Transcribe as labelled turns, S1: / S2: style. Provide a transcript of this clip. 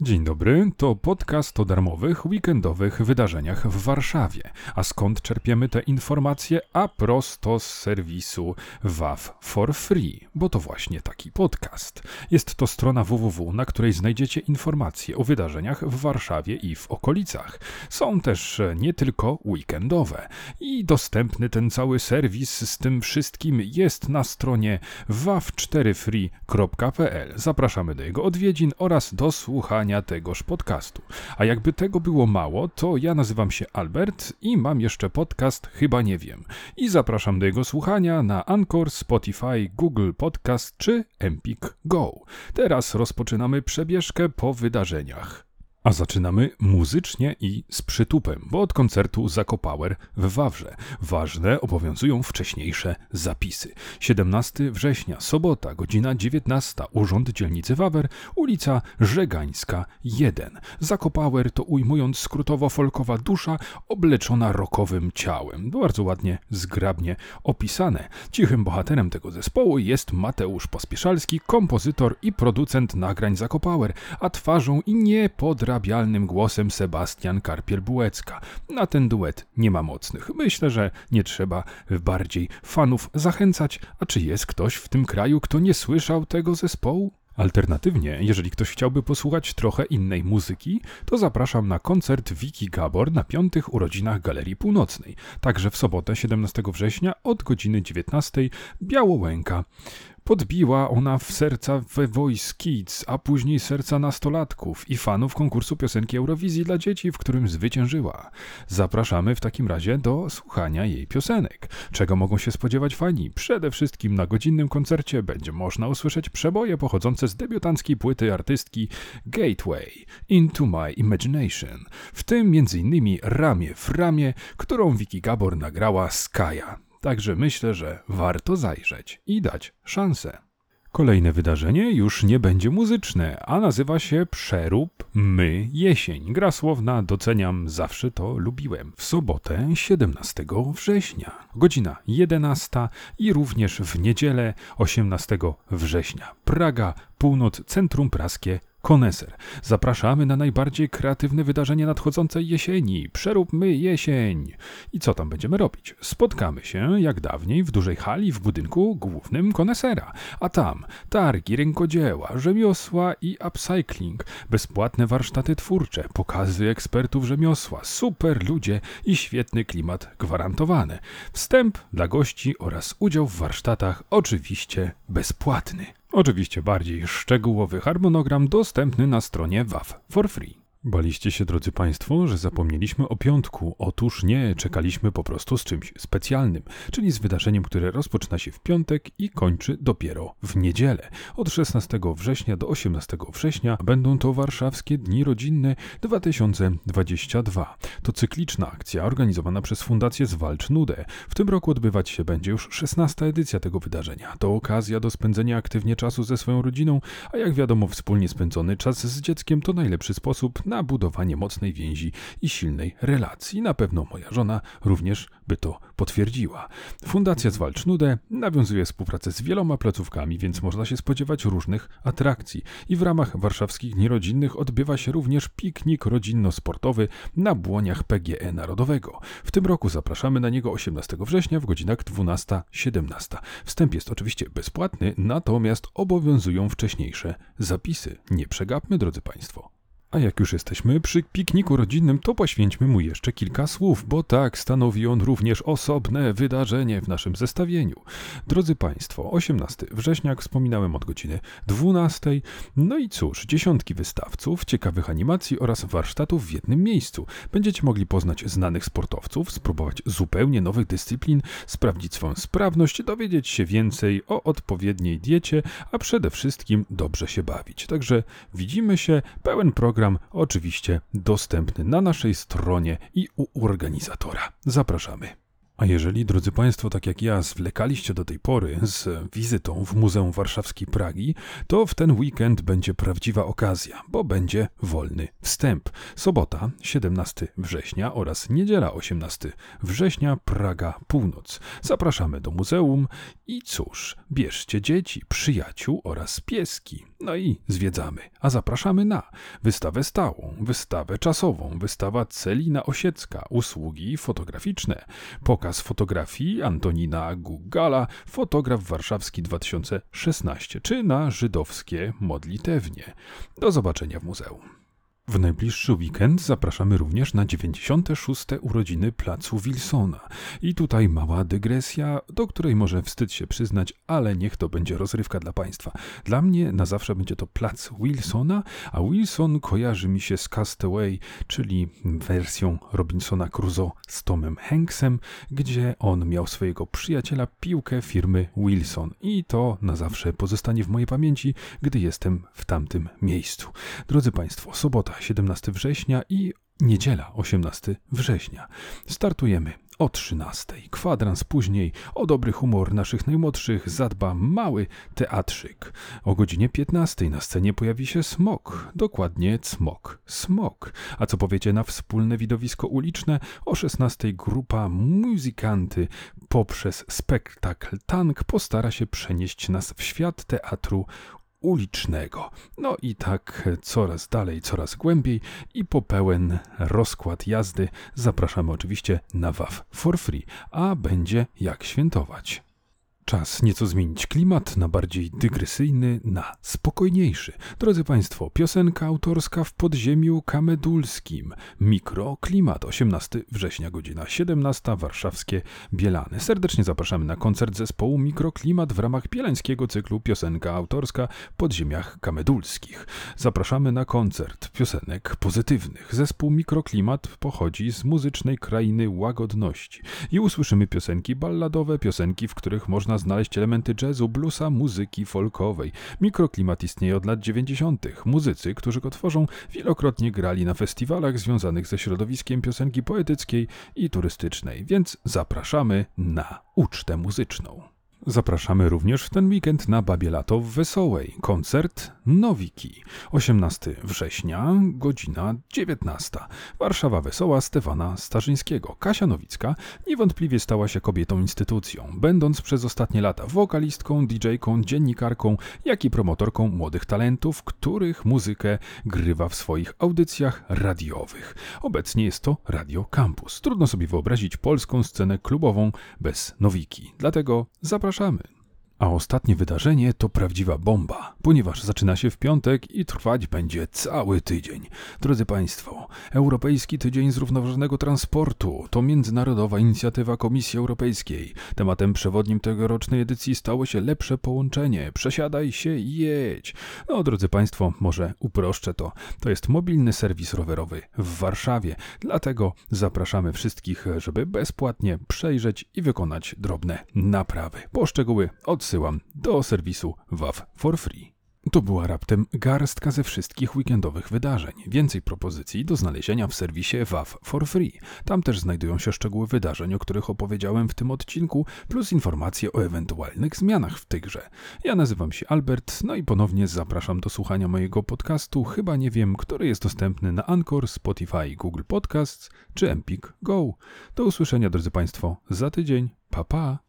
S1: Dzień dobry, to podcast o darmowych, weekendowych wydarzeniach w Warszawie. A skąd czerpiemy te informacje? A prosto z serwisu WAF for Free, bo to właśnie taki podcast. Jest to strona www, na której znajdziecie informacje o wydarzeniach w Warszawie i w okolicach. Są też nie tylko weekendowe. I dostępny ten cały serwis z tym wszystkim jest na stronie waf4free.pl. Zapraszamy do jego odwiedzin oraz do słuchania tegoż podcastu. A jakby tego było mało, to ja nazywam się Albert i mam jeszcze podcast Chyba Nie Wiem. I zapraszam do jego słuchania na Anchor, Spotify, Google Podcast czy Empik Go. Teraz rozpoczynamy przebieżkę po wydarzeniach. A zaczynamy muzycznie i z przytupem, bo od koncertu Zakopower w Wawrze ważne obowiązują wcześniejsze zapisy. 17 września, sobota, godzina 19, Urząd Dzielnicy Wawer, ulica Żegańska 1. Zakopower to ujmując skrótowo folkowa dusza obleczona rokowym ciałem. Bardzo ładnie, zgrabnie opisane. Cichym bohaterem tego zespołu jest Mateusz Pospieszalski, kompozytor i producent nagrań Zakopower, a twarzą i nie nieobrabialnym głosem Sebastian Karpiel-Bułecka. Na ten duet nie ma mocnych. Myślę, że nie trzeba bardziej fanów zachęcać. A czy jest ktoś w tym kraju, kto nie słyszał tego zespołu? Alternatywnie, jeżeli ktoś chciałby posłuchać trochę innej muzyki, to zapraszam na koncert Wiki Gabor na piątych urodzinach Galerii Północnej. Także w sobotę 17 września od godziny 19 Białołęka. Podbiła ona w serca The Voice Kids, a później serca nastolatków i fanów konkursu piosenki Eurowizji dla dzieci, w którym zwyciężyła. Zapraszamy w takim razie do słuchania jej piosenek. Czego mogą się spodziewać fani? Przede wszystkim na godzinnym koncercie będzie można usłyszeć przeboje pochodzące z debiutanckiej płyty artystki Gateway Into My Imagination, w tym m.in. Ramię w ramię, którą Vicky Gabor nagrała z Kaja. Także myślę, że warto zajrzeć i dać szansę. Kolejne wydarzenie już nie będzie muzyczne, a nazywa się Przerób My Jesień. Gra słowna doceniam, zawsze to lubiłem. W sobotę 17 września, godzina 11 i również w niedzielę 18 września. Praga, północ, centrum praskie Koneser. Zapraszamy na najbardziej kreatywne wydarzenie nadchodzącej jesieni. Przeróbmy jesień. I co tam będziemy robić? Spotkamy się, jak dawniej, w dużej hali w budynku głównym Konesera. A tam targi, rękodzieła, rzemiosła i upcycling, bezpłatne warsztaty twórcze, pokazy ekspertów rzemiosła, super ludzie i świetny klimat gwarantowany. Wstęp dla gości oraz udział w warsztatach oczywiście bezpłatny. Oczywiście bardziej szczegółowy harmonogram dostępny na stronie WAF for free. Baliście się, drodzy Państwo, że zapomnieliśmy o piątku. Otóż nie, czekaliśmy po prostu z czymś specjalnym, czyli z wydarzeniem, które rozpoczyna się w piątek i kończy dopiero w niedzielę. Od 16 września do 18 września będą to Warszawskie Dni Rodzinne 2022. To cykliczna akcja organizowana przez Fundację Zwalcz Nudę. W tym roku odbywać się będzie już 16 edycja tego wydarzenia. To okazja do spędzenia aktywnie czasu ze swoją rodziną, a jak wiadomo, wspólnie spędzony czas z dzieckiem to najlepszy sposób na budowanie mocnej więzi i silnej relacji. Na pewno moja żona również by to potwierdziła. Fundacja Zwalcz Nudę nawiązuje współpracę z wieloma placówkami, więc można się spodziewać różnych atrakcji. I w ramach warszawskich dni rodzinnych odbywa się również piknik rodzinno-sportowy na błoniach PGE Narodowego. W tym roku zapraszamy na niego 18 września w godzinach 12-17. Wstęp jest oczywiście bezpłatny, natomiast obowiązują wcześniejsze zapisy. Nie przegapmy, drodzy Państwo. A jak już jesteśmy przy pikniku rodzinnym, to poświęćmy mu jeszcze kilka słów, bo tak stanowi on również osobne wydarzenie w naszym zestawieniu. Drodzy Państwo, 18 września, jak wspominałem, od godziny 12. No i cóż, dziesiątki wystawców, ciekawych animacji oraz warsztatów w jednym miejscu. Będziecie mogli poznać znanych sportowców, spróbować zupełnie nowych dyscyplin, sprawdzić swoją sprawność, dowiedzieć się więcej o odpowiedniej diecie, a przede wszystkim dobrze się bawić. Także widzimy się, pełen program program oczywiście dostępny na naszej stronie i u organizatora. Zapraszamy. A jeżeli, drodzy Państwo, tak jak ja, zwlekaliście do tej pory z wizytą w Muzeum Warszawskiej Pragi, to w ten weekend będzie prawdziwa okazja, bo będzie wolny wstęp. Sobota, 17 września oraz niedziela, 18 września, Praga Północ. Zapraszamy do muzeum i cóż, bierzcie dzieci, przyjaciół oraz pieski. No i zwiedzamy, a zapraszamy na wystawę stałą, wystawę czasową, wystawa Celina Osiecka, usługi fotograficzne, pokaz fotografii Antonina Gugala, fotograf warszawski 2016, czy na żydowskie modlitewnie. Do zobaczenia w muzeum. W najbliższy weekend zapraszamy również na 96. urodziny placu Wilsona. I tutaj mała dygresja, do której może wstyd się przyznać, ale niech to będzie rozrywka dla Państwa. Dla mnie na zawsze będzie to plac Wilsona, a Wilson kojarzy mi się z Castaway, czyli wersją Robinsona Crusoe z Tomem Hanksem, gdzie on miał swojego przyjaciela piłkę firmy Wilson. I to na zawsze pozostanie w mojej pamięci, gdy jestem w tamtym miejscu. Drodzy Państwo, sobota 17 września i niedziela 18 września. Startujemy o 13. Kwadrans później o dobry humor naszych najmłodszych zadba mały teatrzyk. O godzinie 15 na scenie pojawi się smok, dokładnie cmok, smok. A co powiecie na wspólne widowisko uliczne? O 16 grupa muzykanty poprzez spektakl Tank postara się przenieść nas w świat teatru ulicznego. No i tak coraz dalej, coraz głębiej i po pełen rozkład jazdy zapraszamy oczywiście na WAF for free, a będzie jak świętować. Czas nieco zmienić klimat na bardziej dygresyjny, na spokojniejszy. Drodzy Państwo, piosenka autorska w podziemiu kamedulskim. Mikroklimat, 18 września, godzina 17, warszawskie Bielany. Serdecznie zapraszamy na koncert zespołu Mikroklimat w ramach bielańskiego cyklu Piosenka autorska w podziemiach kamedulskich. Zapraszamy na koncert piosenek pozytywnych. Zespół Mikroklimat pochodzi z muzycznej krainy łagodności i usłyszymy piosenki balladowe, piosenki, w których można znaleźć elementy jazzu, bluesa, muzyki folkowej. Mikroklimat istnieje od lat 90. Muzycy, którzy go tworzą, wielokrotnie grali na festiwalach związanych ze środowiskiem piosenki poetyckiej i turystycznej, więc zapraszamy na ucztę muzyczną. Zapraszamy również w ten weekend na Babie Lato w Wesołej. Koncert Nowiki. 18 września, godzina 19. Warszawa Wesoła Stefana Starzyńskiego. Kasia Nowicka niewątpliwie stała się kobietą instytucją, będąc przez ostatnie lata wokalistką, DJ-ką, dziennikarką, jak i promotorką młodych talentów, których muzykę grywa w swoich audycjach radiowych. Obecnie jest to Radio Campus. Trudno sobie wyobrazić polską scenę klubową bez Nowiki. Dlatego zapraszamy zapraszamy. A ostatnie wydarzenie to prawdziwa bomba, ponieważ zaczyna się w piątek i trwać będzie cały tydzień. Drodzy Państwo, Europejski Tydzień Zrównoważonego Transportu to międzynarodowa inicjatywa Komisji Europejskiej. Tematem przewodnim tegorocznej edycji stało się lepsze połączenie. Przesiadaj się i jedź. No, drodzy Państwo, może uproszczę to. To jest mobilny serwis rowerowy w Warszawie. Dlatego zapraszamy wszystkich, żeby bezpłatnie przejrzeć i wykonać drobne naprawy. Poszczegóły od odsyłam do serwisu WAF for free. To była raptem garstka ze wszystkich weekendowych wydarzeń. Więcej propozycji do znalezienia w serwisie WAF for free. Tam też znajdują się szczegóły wydarzeń, o których opowiedziałem w tym odcinku, plus informacje o ewentualnych zmianach w tej grze. Ja nazywam się Albert, no i ponownie zapraszam do słuchania mojego podcastu. Chyba nie wiem, który jest dostępny na Anchor, Spotify, Google Podcasts czy Empik Go. Do usłyszenia, drodzy Państwo, za tydzień. Pa, pa!